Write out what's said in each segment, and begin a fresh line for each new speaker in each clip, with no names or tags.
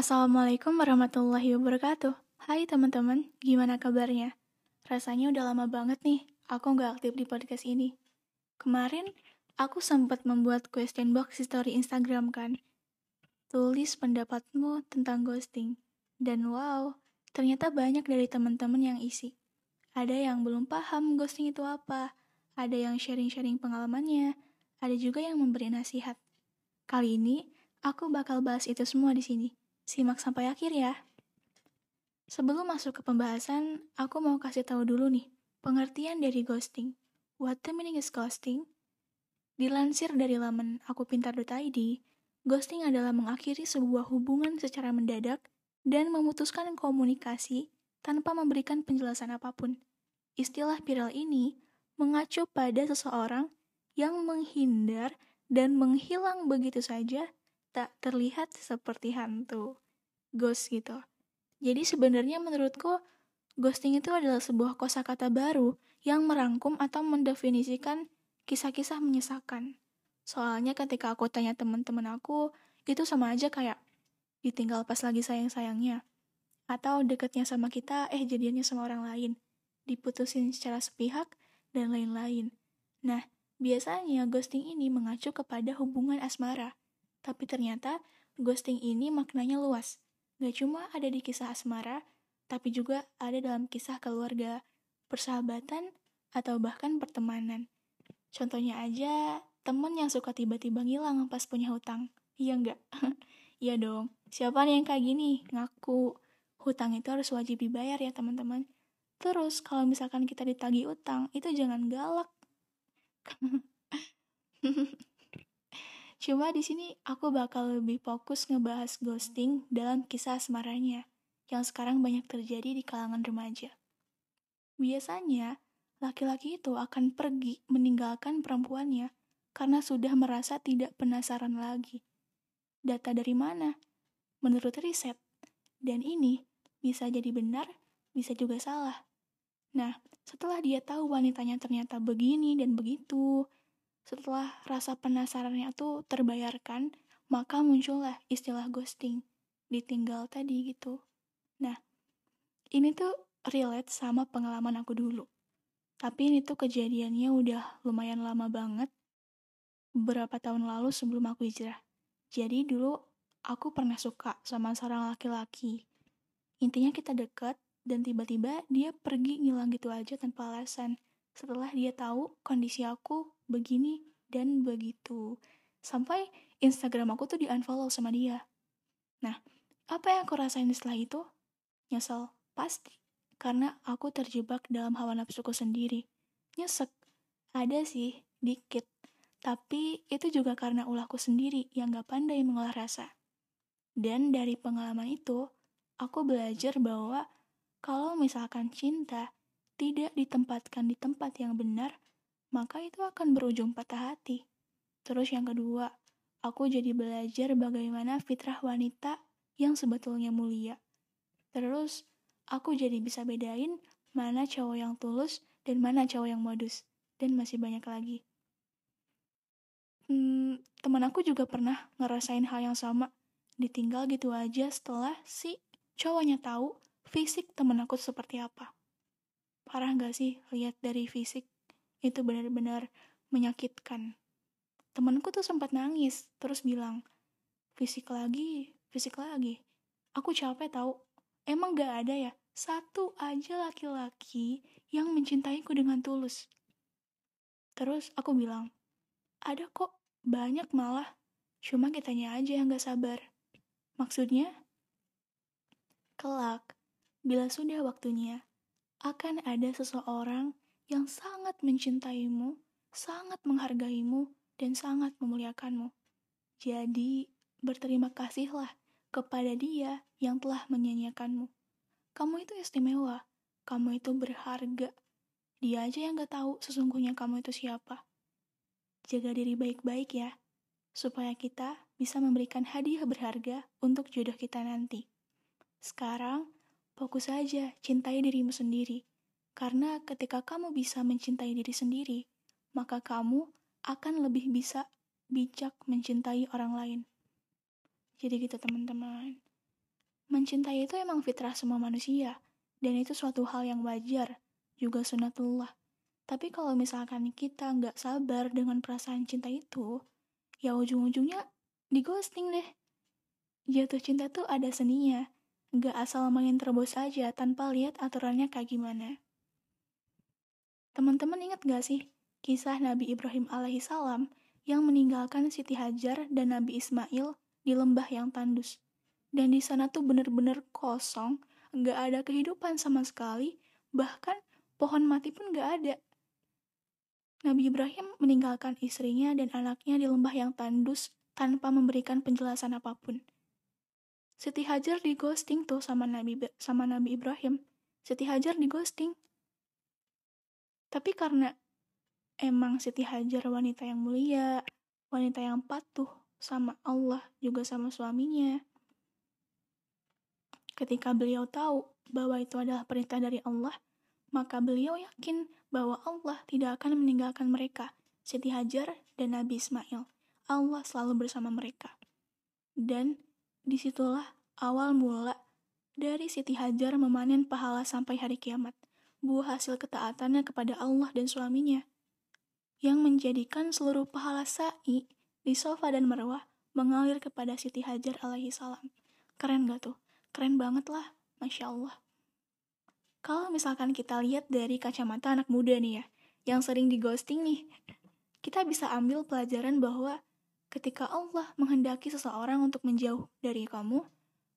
Assalamualaikum warahmatullahi wabarakatuh. Hai teman-teman, gimana kabarnya? Rasanya udah lama banget nih, aku nggak aktif di podcast ini. Kemarin, aku sempat membuat question box di story Instagram kan. Tulis pendapatmu tentang ghosting. Dan wow, ternyata banyak dari teman-teman yang isi. Ada yang belum paham ghosting itu apa, ada yang sharing-sharing pengalamannya, ada juga yang memberi nasihat. Kali ini, aku bakal bahas itu semua di sini. Simak sampai akhir ya. Sebelum masuk ke pembahasan, aku mau kasih tahu dulu nih, pengertian dari ghosting. What the meaning is ghosting? Dilansir dari laman akupintar.id, ghosting adalah mengakhiri sebuah hubungan secara mendadak dan memutuskan komunikasi tanpa memberikan penjelasan apa pun. Istilah viral ini mengacu pada seseorang yang menghindar dan menghilang begitu saja tak terlihat seperti hantu. Ghost gitu. Jadi sebenarnya menurutku ghosting itu adalah sebuah kosakata baru yang merangkum atau mendefinisikan kisah-kisah menyesakan. Soalnya ketika aku tanya teman-teman aku, itu sama aja kayak ditinggal pas lagi sayang-sayangnya. Atau deketnya sama kita, eh jadiannya sama orang lain. Diputusin secara sepihak, dan lain-lain. Nah, biasanya ghosting ini mengacu kepada hubungan asmara. Tapi ternyata ghosting ini maknanya luas. Gak cuma ada di kisah asmara, tapi juga ada dalam kisah keluarga, persahabatan, atau bahkan pertemanan. Contohnya aja, temen yang suka tiba-tiba ngilang pas punya hutang. Iya nggak? iya dong. Siapa nih yang kayak gini? Ngaku. Hutang itu harus wajib dibayar ya teman-teman. Terus kalau misalkan kita ditagih utang, itu jangan galak. Cuma di sini aku bakal lebih fokus ngebahas ghosting dalam kisah asmaranya yang sekarang banyak terjadi di kalangan remaja. Biasanya, laki-laki itu akan pergi meninggalkan perempuannya karena sudah merasa tidak penasaran lagi. Data dari mana? Menurut riset. Dan ini bisa jadi benar, bisa juga salah. Nah, setelah dia tahu wanitanya ternyata begini dan begitu, setelah rasa penasarannya tuh terbayarkan, maka muncullah istilah ghosting, ditinggal tadi gitu. Nah, ini tuh relate sama pengalaman aku dulu. Tapi ini tuh kejadiannya udah lumayan lama banget, beberapa tahun lalu sebelum aku hijrah. Jadi dulu aku pernah suka sama seorang laki-laki. Intinya kita deket, dan tiba-tiba dia pergi ngilang gitu aja tanpa alasan setelah dia tahu kondisi aku begini dan begitu. Sampai Instagram aku tuh di-unfollow sama dia. Nah, apa yang aku rasain setelah itu? Nyesel, pasti. Karena aku terjebak dalam hawa nafsuku sendiri. Nyesek, ada sih, dikit. Tapi itu juga karena ulahku sendiri yang gak pandai mengolah rasa. Dan dari pengalaman itu, aku belajar bahwa kalau misalkan cinta tidak ditempatkan di tempat yang benar, maka itu akan berujung patah hati. Terus yang kedua, aku jadi belajar bagaimana fitrah wanita yang sebetulnya mulia. Terus, aku jadi bisa bedain mana cowok yang tulus dan mana cowok yang modus. Dan masih banyak lagi. Hmm, teman aku juga pernah ngerasain hal yang sama. Ditinggal gitu aja setelah si cowoknya tahu fisik temen aku seperti apa. Parah gak sih lihat dari fisik? Itu benar-benar menyakitkan. Temenku tuh sempat nangis, terus bilang, fisik lagi, fisik lagi. Aku capek tahu. Emang gak ada ya satu aja laki-laki yang mencintaiku dengan tulus. Terus aku bilang, ada kok, banyak malah. Cuma kitanya aja yang gak sabar. Maksudnya, kelak, bila sudah waktunya, akan ada seseorang yang sangat mencintaimu, sangat menghargaimu, dan sangat memuliakanmu. Jadi, berterima kasihlah kepada dia yang telah menyanyiakanmu. Kamu itu istimewa, kamu itu berharga. Dia aja yang gak tahu sesungguhnya kamu itu siapa. Jaga diri baik-baik ya, supaya kita bisa memberikan hadiah berharga untuk jodoh kita nanti. Sekarang, Fokus saja, cintai dirimu sendiri. Karena ketika kamu bisa mencintai diri sendiri, maka kamu akan lebih bisa bijak mencintai orang lain. Jadi gitu teman-teman. Mencintai itu emang fitrah semua manusia, dan itu suatu hal yang wajar, juga sunatullah. Tapi kalau misalkan kita nggak sabar dengan perasaan cinta itu, ya ujung-ujungnya di ghosting deh. Jatuh cinta tuh ada seninya, nggak asal main terobos aja tanpa lihat aturannya kayak gimana. Teman-teman ingat gak sih kisah Nabi Ibrahim alaihissalam yang meninggalkan Siti Hajar dan Nabi Ismail di lembah yang tandus? Dan di sana tuh bener-bener kosong, nggak ada kehidupan sama sekali, bahkan pohon mati pun nggak ada. Nabi Ibrahim meninggalkan istrinya dan anaknya di lembah yang tandus tanpa memberikan penjelasan apa pun. Siti Hajar di ghosting tuh sama Nabi sama Nabi Ibrahim. Siti Hajar di ghosting. Tapi karena emang Siti Hajar wanita yang mulia, wanita yang patuh sama Allah juga sama suaminya, Ketika beliau tahu bahwa itu adalah perintah dari Allah, maka beliau yakin bahwa Allah tidak akan meninggalkan mereka, Siti Hajar dan Nabi Ismail. Allah selalu bersama mereka. Dan di situlah awal mula dari Siti Hajar memanen pahala sampai hari kiamat, buah hasil ketaatannya kepada Allah dan suaminya, yang menjadikan seluruh pahala sa'i di sofa dan marwah mengalir kepada Siti Hajar alaihi salam. Keren gak tuh? keren banget lah, Masya Allah. Kalau misalkan kita lihat dari kacamata anak muda nih ya, yang sering di ghosting nih, kita bisa ambil pelajaran bahwa ketika Allah menghendaki seseorang untuk menjauh dari kamu,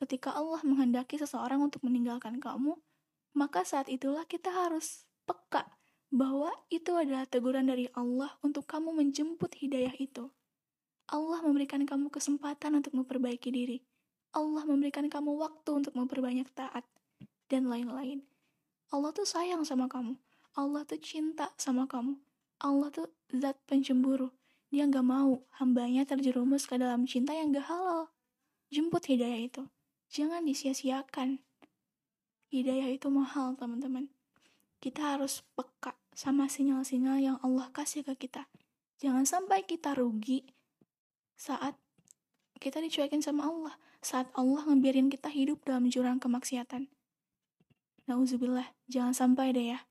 ketika Allah menghendaki seseorang untuk meninggalkan kamu, maka saat itulah kita harus peka bahwa itu adalah teguran dari Allah untuk kamu menjemput hidayah itu. Allah memberikan kamu kesempatan untuk memperbaiki diri. Allah memberikan kamu waktu untuk memperbanyak taat, dan lain-lain. Allah tuh sayang sama kamu. Allah tuh cinta sama kamu. Allah tuh zat pencemburu. Dia gak mau hambanya terjerumus ke dalam cinta yang gak halal. Jemput hidayah itu. Jangan disia-siakan. Hidayah itu mahal, teman-teman. Kita harus peka sama sinyal-sinyal yang Allah kasih ke kita. Jangan sampai kita rugi saat kita dicuekin sama Allah saat Allah ngebiarin kita hidup dalam jurang kemaksiatan. Nauzubillah, jangan sampai deh ya.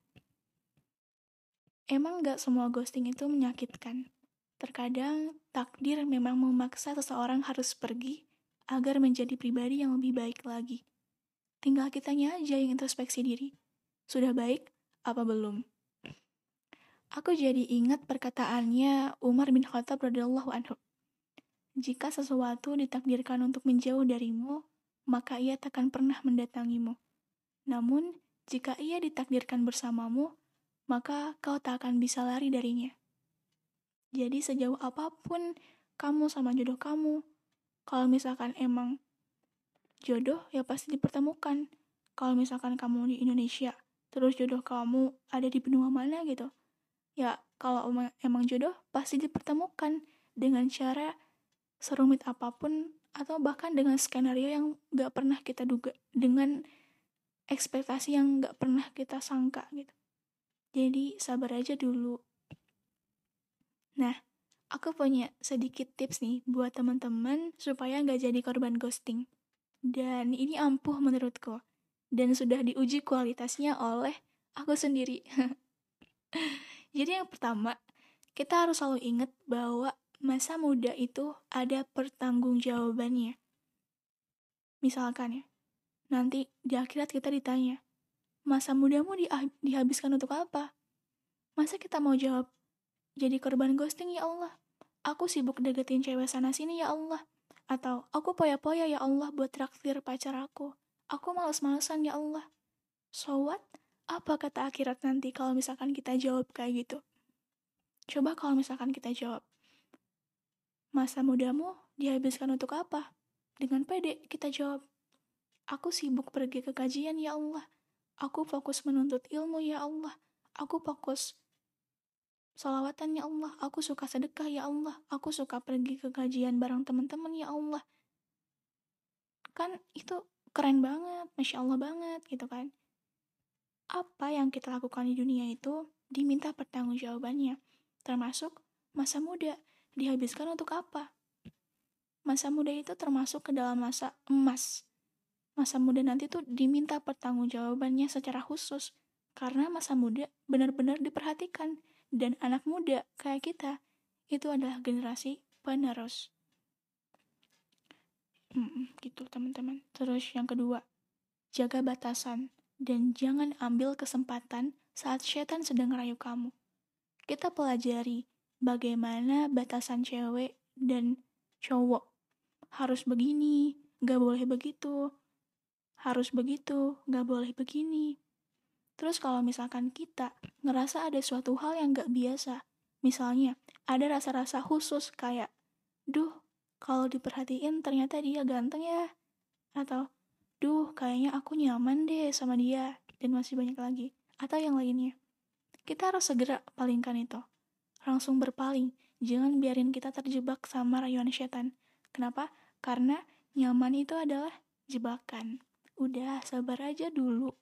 Emang gak semua ghosting itu menyakitkan. Terkadang takdir memang memaksa seseorang harus pergi agar menjadi pribadi yang lebih baik lagi. Tinggal kitanya aja yang introspeksi diri. Sudah baik apa belum? Aku jadi ingat perkataannya Umar bin Khattab radhiyallahu anhu. Jika sesuatu ditakdirkan untuk menjauh darimu, maka ia takkan pernah mendatangimu. Namun, jika ia ditakdirkan bersamamu, maka kau tak akan bisa lari darinya. Jadi sejauh apa pun kamu sama jodoh kamu, kalau misalkan emang jodoh ya pasti dipertemukan. Kalau misalkan kamu di Indonesia, terus jodoh kamu ada di benua mana gitu. Ya, kalau emang jodoh pasti dipertemukan dengan cara serumit apa pun atau bahkan dengan skenario yang gak pernah kita duga dengan ekspektasi yang gak pernah kita sangka gitu jadi sabar aja dulu nah aku punya sedikit tips nih buat teman-teman supaya gak jadi korban ghosting dan ini ampuh menurutku dan sudah diuji kualitasnya oleh aku sendiri jadi yang pertama kita harus selalu ingat bahwa masa muda itu ada pertanggungjawabannya. Misalkan ya, nanti di akhirat kita ditanya, masa mudamu di dihabiskan untuk apa? Masa kita mau jawab, jadi korban ghosting ya Allah? Aku sibuk deketin cewek sana sini ya Allah. Atau aku poya-poya ya Allah buat traktir pacar aku. Aku males-malesan ya Allah. So what? Apa kata akhirat nanti kalau misalkan kita jawab kayak gitu? Coba kalau misalkan kita jawab, Masa mudamu dihabiskan untuk apa? Dengan pede kita jawab, Aku sibuk pergi ke kajian ya Allah. Aku fokus menuntut ilmu ya Allah. Aku fokus salawatan ya Allah. Aku suka sedekah ya Allah. Aku suka pergi ke kajian bareng teman-teman ya Allah. Kan itu keren banget, Masya Allah banget gitu kan. Apa yang kita lakukan di dunia itu diminta pertanggungjawabannya, termasuk masa muda dihabiskan untuk apa? Masa muda itu termasuk ke dalam masa emas. masa muda nanti tuh diminta pertanggungjawabannya secara khusus karena masa muda benar-benar diperhatikan dan anak muda kayak kita itu adalah generasi penerus. Hmm, gitu teman-teman. Terus yang kedua, jaga batasan dan jangan ambil kesempatan saat setan sedang rayu kamu. Kita pelajari bagaimana batasan cewek dan cowok. Harus begini, gak boleh begitu. Harus begitu, gak boleh begini. Terus kalau misalkan kita ngerasa ada suatu hal yang gak biasa, misalnya ada rasa-rasa khusus kayak, duh, kalau diperhatiin ternyata dia ganteng ya. Atau, duh, kayaknya aku nyaman deh sama dia. Dan masih banyak lagi. Atau yang lainnya. Kita harus segera palingkan itu. Langsung berpaling. Jangan biarin kita terjebak sama rayuan setan. Kenapa? Karena nyaman itu adalah jebakan. Udah, sabar aja dulu.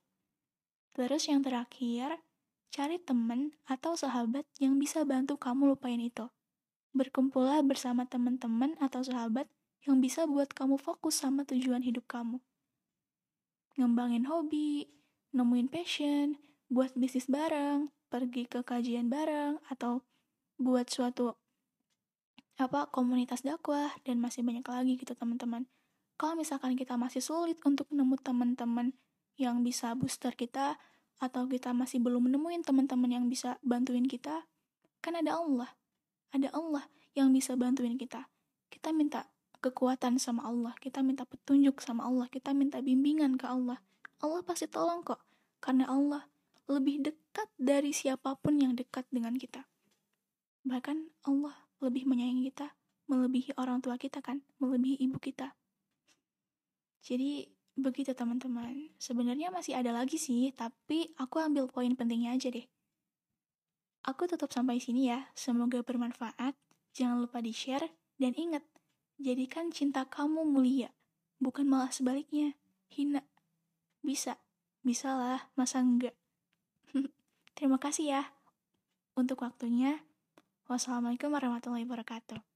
Terus yang terakhir, cari temen atau sahabat yang bisa bantu kamu lupain itu. Berkumpullah bersama teman-teman atau sahabat yang bisa buat kamu fokus sama tujuan hidup kamu. Ngembangin hobi, nemuin passion, buat bisnis bareng, pergi ke kajian bareng, atau buat suatu apa komunitas dakwah dan masih banyak lagi gitu teman-teman. Kalau misalkan kita masih sulit untuk nemu teman-teman yang bisa booster kita atau kita masih belum menemuin teman-teman yang bisa bantuin kita, kan ada Allah. Ada Allah yang bisa bantuin kita. Kita minta kekuatan sama Allah, kita minta petunjuk sama Allah, kita minta bimbingan ke Allah. Allah pasti tolong kok, karena Allah lebih dekat dari siapa pun yang dekat dengan kita. Bahkan Allah lebih menyayangi kita, melebihi orang tua kita kan, melebihi ibu kita. Jadi Begitu teman-teman. Sebenarnya masih ada lagi sih, tapi aku ambil poin pentingnya aja deh. Aku tutup sampai sini ya. Semoga bermanfaat. Jangan lupa di-share dan ingat, jadikan cinta kamu mulia, bukan malah sebaliknya, hina. Bisa, bisalah, masa enggak? Terima kasih ya untuk waktunya. Wassalamualaikum warahmatullahi wabarakatuh.